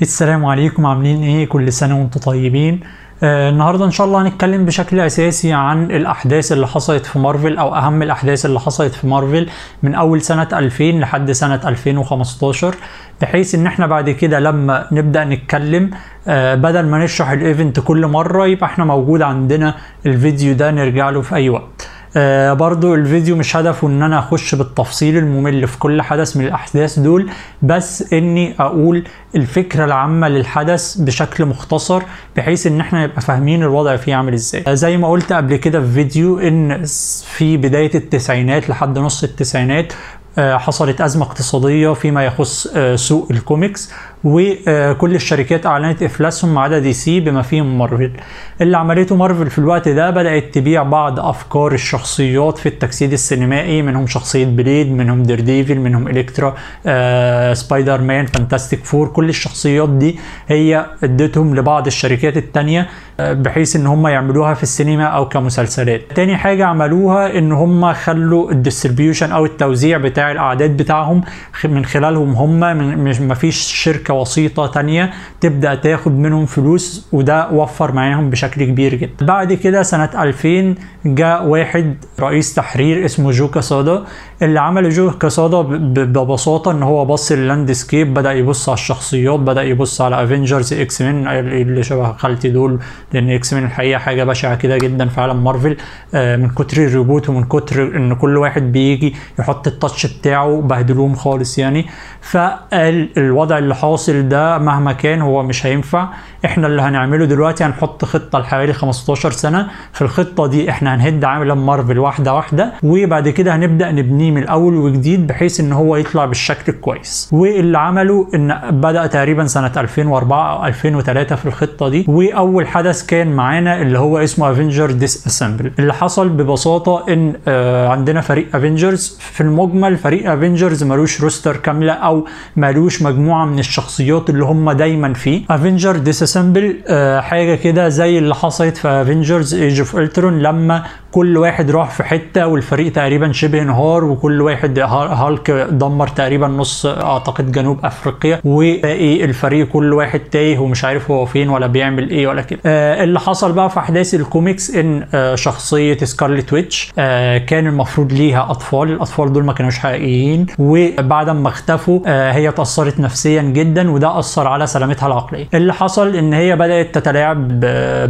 السلام عليكم عاملين إيه؟ كل سنة وأنتم طيبين. آه النهارده إن شاء الله هنتكلم بشكل أساسي عن الأحداث اللي حصلت في مارفل أو أهم الأحداث اللي حصلت في مارفل من أول سنة 2000 لحد سنة 2015 بحيث إن إحنا بعد كده لما نبدأ نتكلم آه بدل ما نشرح ال event كل مرة يبقى إحنا موجود عندنا الفيديو ده نرجع له في أي وقت. آه برضو الفيديو مش هدفه إن أنا أخش بالتفصيل الممل في كل حدث من الأحداث دول بس إني أقول الفكرة العامة للحدث بشكل مختصر بحيث إن إحنا نبقى فاهمين الوضع فيه عامل إزاي. آه زي ما قلت قبل كده في فيديو إن في بداية التسعينات لحد نص التسعينات آه حصلت أزمة اقتصادية فيما يخص سوق الكوميكس. وكل الشركات أعلنت إفلاسهم ما عدا دي سي بما فيهم مارفل. اللي عملته مارفل في الوقت ده بدأت تبيع بعض أفكار الشخصيات في التجسيد السينمائي منهم شخصية بليد منهم ديرديفل منهم إلكترا آه سبايدر مان Fantastic Four كل الشخصيات دي هي ادتهم لبعض الشركات التانية آه بحيث إن هم يعملوها في السينما أو كمسلسلات. تاني حاجة عملوها إن هم خلوا ال distribution أو التوزيع بتاع الأعداد بتاعهم من خلالهم هم مفيش شركة وسيطة تانية تبدأ تاخد منهم فلوس وده وفر معاهم بشكل كبير جدا. بعد كده سنة 2000 جاء واحد رئيس تحرير اسمه جو كاسادا اللي عمل جو كاسادا ببساطة إن هو بص لل landscape بدأ يبص على الشخصيات بدأ يبص على Avengers X-Men اللي شبه خالتي دول لأن X-Men الحقيقة حاجة بشعة كده جدا في عالم مارفل من كتر ال reboot ومن كتر إن كل واحد بيجي يحط ال touch بتاعه بهدلوهم خالص يعني. فالوضع اللي حاصل ده مهما كان هو مش هينفع. إحنا اللي هنعمله دلوقتي هنحط خطة لحوالي 15 سنة. في الخطة دي إحنا هنهد عالم مارفل واحدة واحدة وبعد كده هنبدأ نبنيه من الأول وجديد بحيث إن هو يطلع بالشكل الكويس واللي عمله إن بدأ تقريبا سنة 2004 أو 2003 في الخطة دي. وأول حدث كان معانا اللي هو اسمه Avengers Disassembled اللي حصل ببساطة إن آه عندنا فريق Avengers في المجمل فريق Avengers ملوش roster كاملة أو ملوش مجموعة من الشخصيات اللي هم دايما فيه. Avengers Disassembled آه حاجة كده زي اللي حصلت في Avengers Age of Ultron لما كل واحد راح في حتة والفريق تقريبا شبه انهار وكل واحد هالك دمر تقريبا نص أعتقد جنوب أفريقيا وباقي الفريق كل واحد تايه ومش عارف هو فين ولا بيعمل إيه ولا كده. آه اللي حصل بقى في أحداث الكوميكس إن آه شخصية Scarlet Witch آه كان المفروض ليها أطفال الأطفال دول ما كانوش حقيقيين وبعد ما اختفوا آه هي اتاثرت نفسيا جدا وده أثر على سلامتها العقلية. اللي حصل إن هي بدأت تتلاعب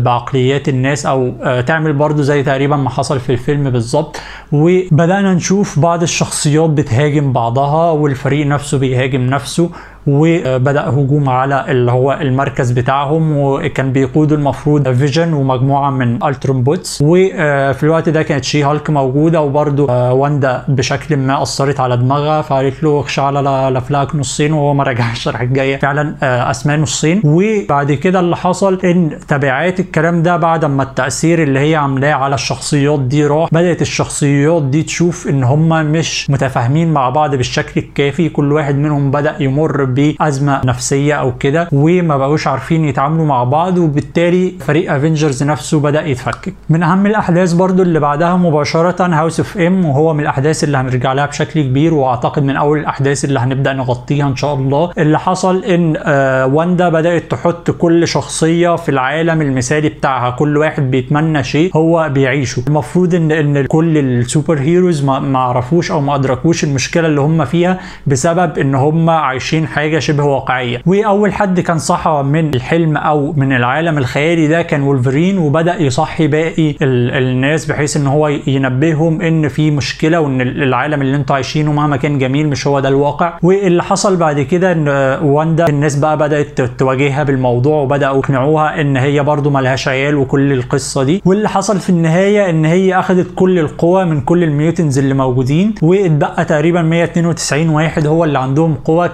بعقليات الناس أو آه تعمل برضو زي تقريبا ما حصل في الفيلم بالظبط وبدأنا نشوف بعض الشخصيات بتهاجم بعضها والفريق نفسه بيهاجم نفسه. وبدأ هجوم على اللي هو المركز بتاعهم وكان بيقود المفروض فيجن ومجموعة من الترون بوتس وفي الوقت ده كانت شي هالك موجودة وبرده واندا بشكل ما أثرت على دماغها فقالت له اخشى على لفلاك نصين وهو ما رجعش راح جاية فعلا قسماه نصين. وبعد كده اللي حصل إن تبعات الكلام ده بعد ما التأثير اللي هي عاملاه على الشخصيات دي راح بدأت الشخصيات دي تشوف إن هم مش متفاهمين مع بعض بالشكل الكافي كل واحد منهم بدأ يمر بأزمة نفسية أو كده وما بقوش عارفين يتعاملوا مع بعض وبالتالي فريق Avengers نفسه بدأ يتفكك. من أهم الأحداث برضو اللي بعدها مباشرة House of M وهو من الأحداث اللي هنرجع لها بشكل كبير وأعتقد من أول الأحداث اللي هنبدأ نغطيها إن شاء الله اللي حصل إن آه واندا بدأت تحط كل شخصية في العالم المثالي بتاعها. كل واحد بيتمنى شيء هو بيعيشه. المفروض إن إن كل ال super heroes ما, عرفوش أو ما أدركوش المشكلة اللي هم فيها بسبب إن هم عايشين حاجة حاجة شبه واقعية. وأول حد كان صحى من الحلم أو من العالم الخيالي ده كان وولفرين وبدأ يصحي باقي الناس بحيث إن هو ينبههم إن في مشكلة وإن العالم اللي أنتوا عايشينه مهما كان جميل مش هو ده الواقع. واللي حصل بعد كده إن واندا الناس بقى بدأت تواجهها بالموضوع وبدأوا يقنعوها إن هي برضو ملهاش عيال وكل القصة دي. واللي حصل في النهاية إن هي اخذت كل القوى من كل ال mutants اللي موجودين واتبقى تقريبا 192 واحد هو اللي عندهم قوى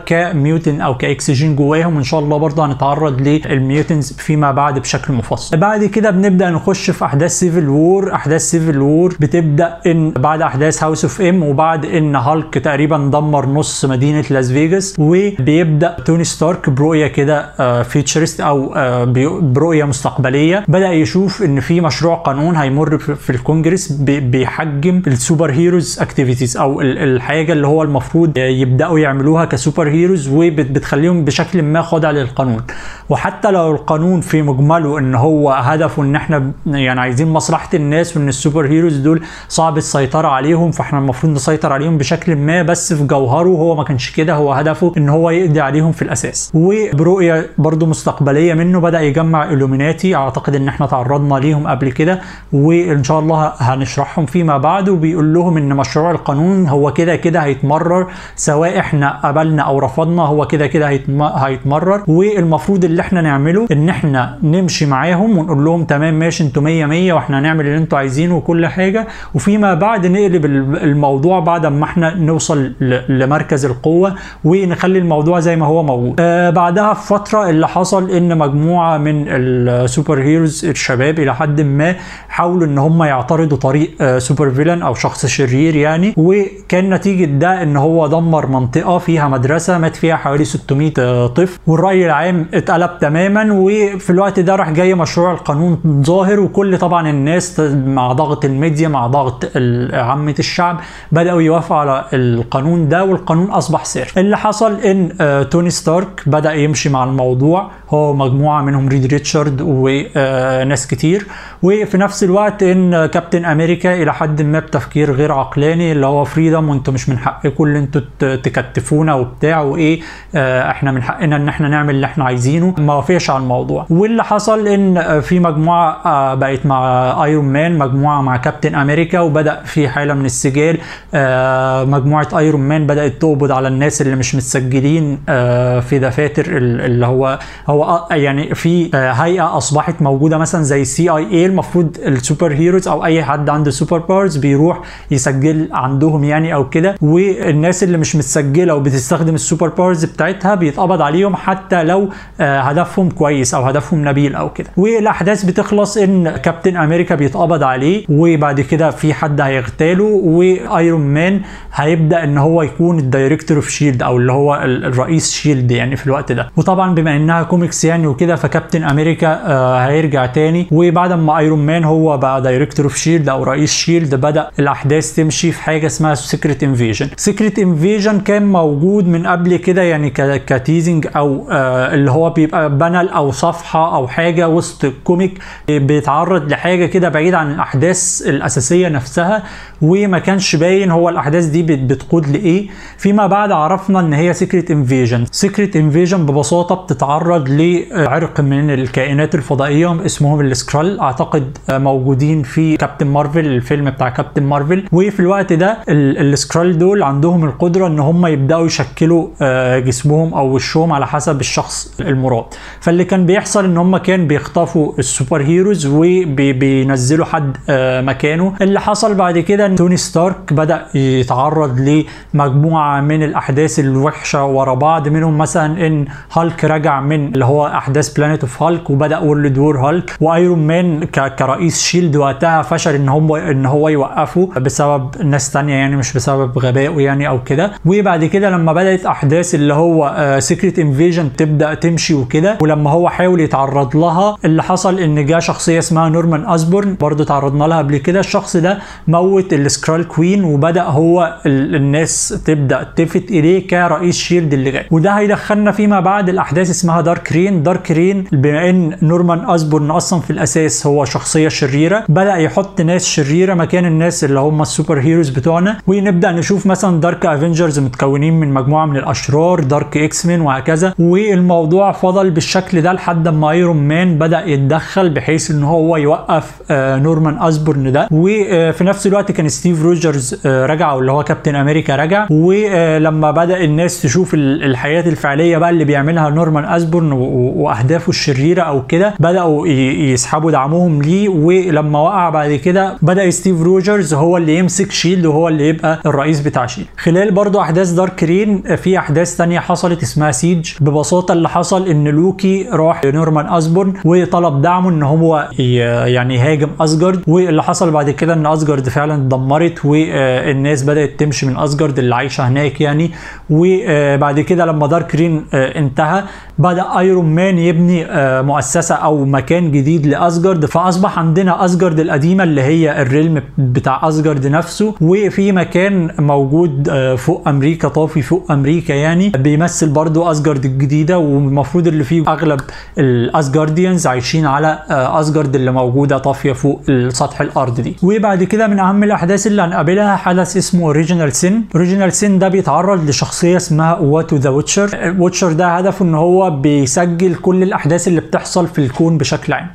ك mutant أو كأكسجين جواهم وإن شاء الله برضه هنتعرض لل mutants فيما بعد بشكل مفصل. بعد كده بنبدأ نخش في أحداث Civil War أحداث Civil War بتبدأ إن بعد أحداث House of M وبعد إن هالك تقريبا دمر نص مدينة لاس فيجاس وبيبدأ توني ستارك برؤية كده futurist أو برؤية مستقبلية. بدأ يشوف إن في مشروع قانون هيمر في الكونجرس بيحجم ال super heroes activities أو الحاجة اللي هو المفروض يبدأوا يعملوها ك super heroes و وبتخليهم بشكل ما خاضع للقانون. وحتى لو القانون في مجمله إن هو هدفه إن إحنا يعني عايزين مصلحة الناس وإن السوبر هيروز دول صعب السيطرة عليهم فإحنا المفروض نسيطر عليهم بشكل ما بس في جوهره هو ما كانش كده هو هدفه إن هو يقضي عليهم في الأساس. وبرؤية برضو مستقبلية منه بدأ يجمع إلوميناتي أعتقد إن إحنا تعرضنا ليهم قبل كده وإن شاء الله هنشرحهم فيما بعد وبيقول لهم إن مشروع القانون هو كده كده هيتمرر سواء إحنا قبلنا أو رفضنا هو كده كده هيتمرر. والمفروض اللي إحنا نعمله ان إحنا نمشي معاهم ونقول لهم تمام ماشي أنتوا 100 100 وإحنا هنعمل اللي أنتوا عايزينه وكل حاجة. وفيما بعد نقلب الموضوع بعد ما إحنا نوصل لمركز القوة ونخلي الموضوع زي ما هو موجود. آه بعدها في فتره اللي حصل إن مجموعة من ال super heroes الشباب إلى حد ما حاولوا إن هم يعترضوا طريق آه super villain أو شخص شرير يعني. وكان نتيجة ده إن هو دمر منطقة فيها مدرسة مات فيها حوالي 600 طفل والرأي العام اتقلب تماما وفي الوقت ده راح جاي مشروع القانون ظاهر وكل طبعا الناس مع ضغط الميديا مع ضغط عامة الشعب بدأوا يوافقوا على القانون ده والقانون أصبح ساري اللي حصل إن توني ستارك بدأ يمشي مع الموضوع. هو ومجموعة منهم ريد ريتشارد وناس كتير. وفي نفس الوقت إن كابتن أمريكا إلى حد ما بتفكير غير عقلاني اللي هو freedom وأنتم مش من حقكم اللي أنتوا تكتفونا وبتاع وإيه إحنا من حقنا ان إحنا نعمل اللي إحنا عايزينه. ما وافقش على الموضوع. واللي حصل إن في مجموعة بقت مع ايرون مان مجموعة مع كابتن أمريكا وبدأ في حالة من السجال. مجموعة ايرون مان بدأت تقبض على الناس اللي مش متسجلين. في دفاتر اللي هو هو يعني في هيئة أصبحت موجودة مثلا زي CIA المفروض ال super heroes أو أي حد عنده super powers بيروح يسجل عندهم يعني أو كده. والناس اللي مش متسجلة وبتستخدم ال super powers بتاعتها بيتقبض عليهم حتى لو هدفهم كويس أو هدفهم نبيل أو كده. والأحداث بتخلص إن كابتن أمريكا بيتقبض عليه وبعد كده في حد هيغتاله وأيرون مان هيبدأ إن هو يكون ال director of شيلد أو اللي هو الرئيس شيلد يعني في الوقت ده. وطبعا بما إنها كوميكس يعني وكده فكابتن أمريكا هيرجع تاني. وبعد ما أيرون مان هو بقى director of شيلد أو رئيس شيلد بدأ الأحداث تمشي في حاجة اسمها Secret Invasion Secret Invasion كان موجود من قبل كده يعني ك teasing أو آه اللي هو بيبقى panel أو صفحة أو حاجة وسط ال comic بيتعرض لحاجة كده بعيد عن الأحداث الأساسية نفسها وما كانش باين هو الأحداث دي بتقود لإيه. فيما بعد عرفنا إن هي Secret Invasion Secret Invasion ببساطة بتتعرض لعرق من الكائنات الفضائية اسمهم السكرال. أعتقد موجودين في كابتن مارفل الفيلم بتاع كابتن مارفل. وفي الوقت ده السكرال دول عندهم القدرة إن هم يبدأوا يشكلوا جسمهم أو وشهم على حسب الشخص المراد. فاللي كان بيحصل إن هم كان بيخطفوا ال super heroes وبينزلوا حد مكانه. اللي حصل بعد كده إن توني ستارك بدأ يتعرض لمجموعة من الأحداث الوحشة ورا بعض. منهم مثلا إن هالك رجع من اللي هو أحداث Planet of Hulk وبدأ World War Hulk وأيرون مان كرئيس شيلد وقتها فشل إن هو إن هو يوقفه بسبب ناس تانية يعني مش بسبب غبائه يعني أو كده. وبعد كده لما بدأت أحداث اللي هو Secret Invasion تبدأ تمشي وكده. ولما هو حاول يتعرض لها اللي حصل إن جه شخصية اسمها نورمان أسبورن برضو تعرضنا لها قبل كده. الشخص ده موت السكرال queen وبدأ هو الناس تبدأ تلتفت إليه كرئيس شيلد اللي جاي. وده هيدخلنا فيما بعد لأحداث اسمها Dark Reign Dark Reign بما إن نورمان أسبورن أصلا في الأساس هو شخصية شريرة بدأ يحط ناس شريرة مكان الناس اللي هم ال super heroes بتوعنا. ونبدأ نشوف مثلا Dark Avengers متكونين من مجموعة من الأشرار Dark X-Men وهكذا. والموضوع فضل بالشكل ده لحد ما إيرون مان بدأ يتدخل بحيث إن هو يوقف نورمان أسبورن ده. وفي نفس الوقت كان ستيف روجرز رجع اللي هو كابتن أمريكا رجع. ولما بدأ الناس تشوف الحياة الفعلية بقى اللي بيعملها نورمان أسبورن وأهدافه الشريرة أو كده بدأوا يسحبوا دعمهم ليه. ولما وقع بعد كده بدأ ستيف روجرز هو اللي يمسك شيلد وهو اللي يبقى الرئيس بتاع شيلد. خلال برضو أحداث Dark Reign في أحداث تانية حصلت اسمها Siege ببساطة اللي حصل إن لوكي راح لنورمان اسبورن وطلب دعمه إن هو يعني يهاجم اسجارد واللي حصل بعد كده إن اسجارد فعلا اتدمرت والناس بدأت تمشي من اسجارد اللي عايشة هناك يعني. وبعد كده لما Dark Reign انتهى بدأ أيرون مان يبني مؤسسة أو مكان جديد لاسجارد فأصبح عندنا اسجارد القديمة اللي هي ال realm بتاع اسجارد نفسه وفي مكان موجود فوق أمريكا طافي فوق أمريكا يعني. بيمثل برضو اسجارد الجديدة والمفروض اللي فيه أغلب ال Asgardians عايشين على اسجارد اللي موجودة طافية فوق سطح الأرض دي. وبعد كده من أهم الأحداث اللي هنقابلها حدث اسمه Original Sin Original Sin ده بيتعرض لشخصية اسمها واتو the Watcher Watcher ده هدفه إن هو بيسجل كل الأحداث اللي بتحصل في الكون بشكل عام.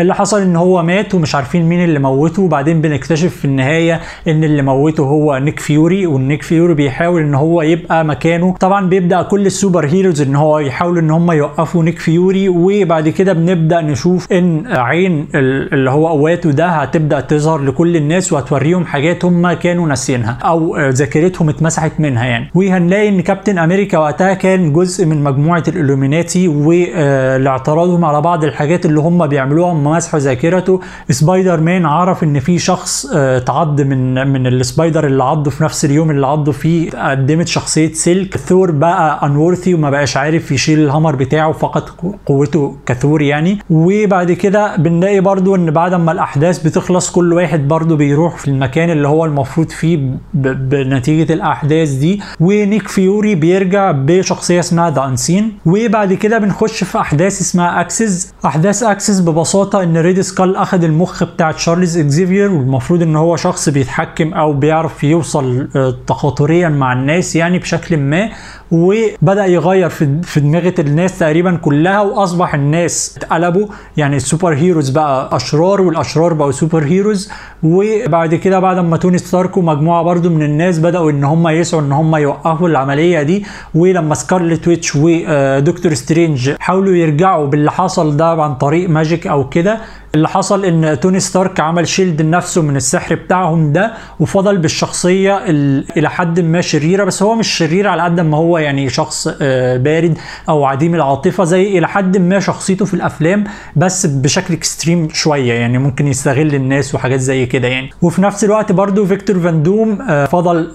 اللي حصل إن هو مات ومش عارفين مين اللي موته. وبعدين بنكتشف في النهاية إن اللي موته هو نيك فيوري والنيك فيوري بيحاول إن هو يبقى مكانه. طبعا بيبدأ كل ال super heroes إن هو يحاولوا إن هم يوقفوا نيك فيوري. وبعد كده بنبدأ نشوف إن عين اللي هو واتو ده هتبدأ تظهر لكل الناس وهتوريهم حاجات هم كانوا ناسينها أو ذاكرتهم اتمسحت منها يعني. وهنلاقي إن كابتن أمريكا وقتها كان جزء من مجموعة الإلوميناتي واعتراضهم على بعض الحاجات اللي هم بيعملوها هم مسحوا ذاكرته. سبايدر مان عرف إن في شخص اتعض من من ال spider اللي عضه في نفس اليوم اللي عضه فيه قدمت شخصية سيلك ثور بقى unworthy وما بقاش عارف يشيل ال hammer بتاعه فقد قوته كثور يعني. وبعد كده بنلاقي برضو إن بعد ما الأحداث بتخلص كل واحد برضو بيروح في المكان اللي هو المفروض فيه بنتيجة الأحداث دي. ونيك فيوري بيرجع بشخصية اسمها The Unseen وبعد كده بنخش في أحداث اسمها Axis أحداث Axis ببساطة إن ريد سكال أخذ المخ بتاع تشارلز إكزيفير والمفروض إن هو شخص بيتحكم أو بيعرف يوصل تخاطريا مع الناس يعني بشكل ما. وبدأ يغير في في أدمغة الناس تقريبا كلها وأصبح الناس اتقلبوا. يعني ال super heroes بقى أشرار والأشرار بقوا super heroes. وبعد كده بعد ما توني ستارك ومجموعة برضو من الناس بدأوا إن هم يسعوا إن هم يوقفوا العملية دي. ولما سكارلت ويتش ودكتور سترينج حاولوا يرجعوا باللي حصل ده عن طريق magic أو كده اللي حصل إن توني ستارك عمل shield لنفسه من السحر بتاعهم ده وفضل بالشخصية إلى حد ما شريرة بس هو مش شرير على قد ما هو يعني شخص بارد أو عديم العاطفة زي إلى حد ما شخصيته في الأفلام بس بشكل extreme شوية يعني ممكن يستغل الناس وحاجات زي كده يعني. وفي نفس الوقت برضو فيكتور فان دوم فضل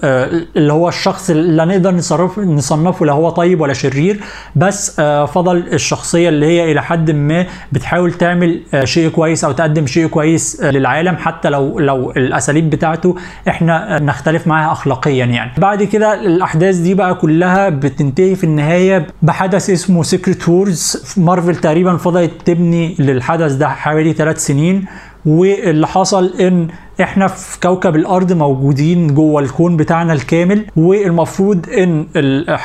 اللي هو الشخص اللي نقدر نصرف نصنفه لا هو طيب ولا شرير بس فضل الشخصية اللي هي إلى حد ما بتحاول تعمل شيء كويس كويس أو تقدم شيء كويس للعالم حتى لو لو الأساليب بتاعته إحنا نختلف معاها اخلاقيا يعني. بعد كده الأحداث دي بقى كلها بتنتهي في النهاية بحدث اسمه Secret Wars مارفل تقريبا فضلت تبني للحدث ده حوالي ثلاث سنين واللي حصل إن إحنا في كوكب الأرض موجودين جوه الكون بتاعنا الكامل والمفروض إن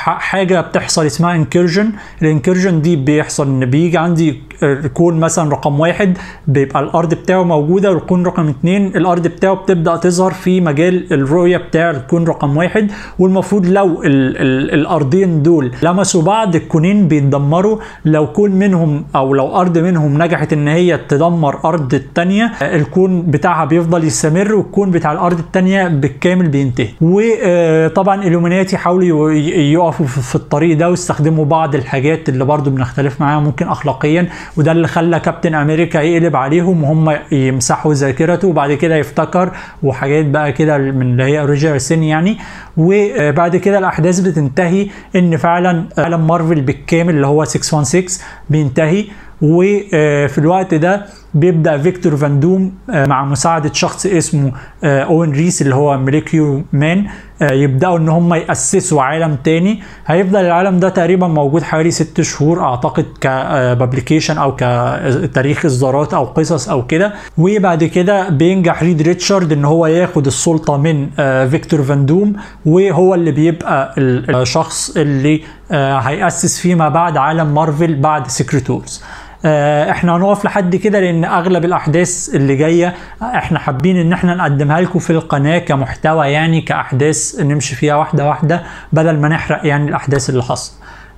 حاجة بتحصل اسمها incursion ال incursion دي بيحصل إن بيجي عندي الكون مثلا رقم واحد بيبقى الأرض بتاعه موجودة والكون رقم اتنين. الأرض بتاعه بتبدأ تظهر في مجال الرؤية بتاع الكون رقم واحد. والمفروض لو ال ال الأرضين دول لمسوا بعض الكونين بيتدمروا. لو كون منهم أو لو أرض منهم نجحت إن هي تدمر أرض التانية الكون بتاعها بيفضل يستمر والكون بتاع الأرض التانية بالكامل بينتهي. وطبعا الومنياتي حاولوا يقفوا في الطريق ده واستخدموا بعض الحاجات اللي برضو بنختلف معاها ممكن اخلاقيا وده اللي خلى كابتن أمريكا يقلب عليهم وهم يمسحوا ذاكرته وبعد كده يفتكر وحاجات بقى كده من اللي هي Original Sin يعني. وبعد كده الأحداث بتنتهي إن فعلا عالم مارفل بالكامل اللي هو 616 بينتهي. وفي الوقت ده بيبدأ فيكتور فان دوم مع مساعدة شخص اسمه أوين ريس اللي هو Molecule Man يبدأوا إن هم يأسسوا عالم تاني. هيفضل العالم ده تقريبا موجود حوالي ست شهور أعتقد ك publication أو كتاريخ إصدارات أو قصص أو كده. وبعد كده بينجح ريد ريتشارد إن هو ياخد السلطة من فيكتور فان دوم وهو اللي بيبقى الشخص اللي هيأسس فيما بعد عالم مارفل بعد Secret Wars إحنا هنقف لحد كده لأن أغلب الأحداث اللي جاية إحنا حابين إن إحنا نقدمها لكم في القناة كمحتوى يعني كأحداث نمشي فيها واحدة واحدة بدل ما نحرق يعني الأحداث اللي حصل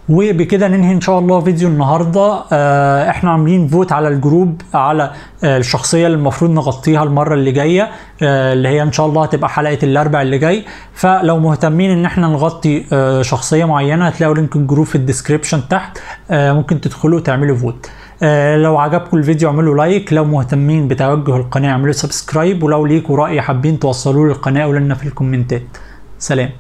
وبكده ننهي إن شاء الله فيديو النهارده. آه إحنا عاملين vote على ال group على آه الشخصية اللي المفروض نغطيها المرة اللي جاية آه اللي هي إن شاء الله هتبقى حلقة الأربع اللي جاي. فلو مهتمين إن إحنا نغطي شخصية معينة هتلاقوا link ال group في ال description تحت. ممكن تدخلوا وتعملوا vote. آه لو عجبكم الفيديو اعملوا like لو مهتمين بتوجه القناة اعملوا subscribe ولو ليكوا رأي حابين توصلوه للقناة قولوا لنا في الكومنتات. سلام.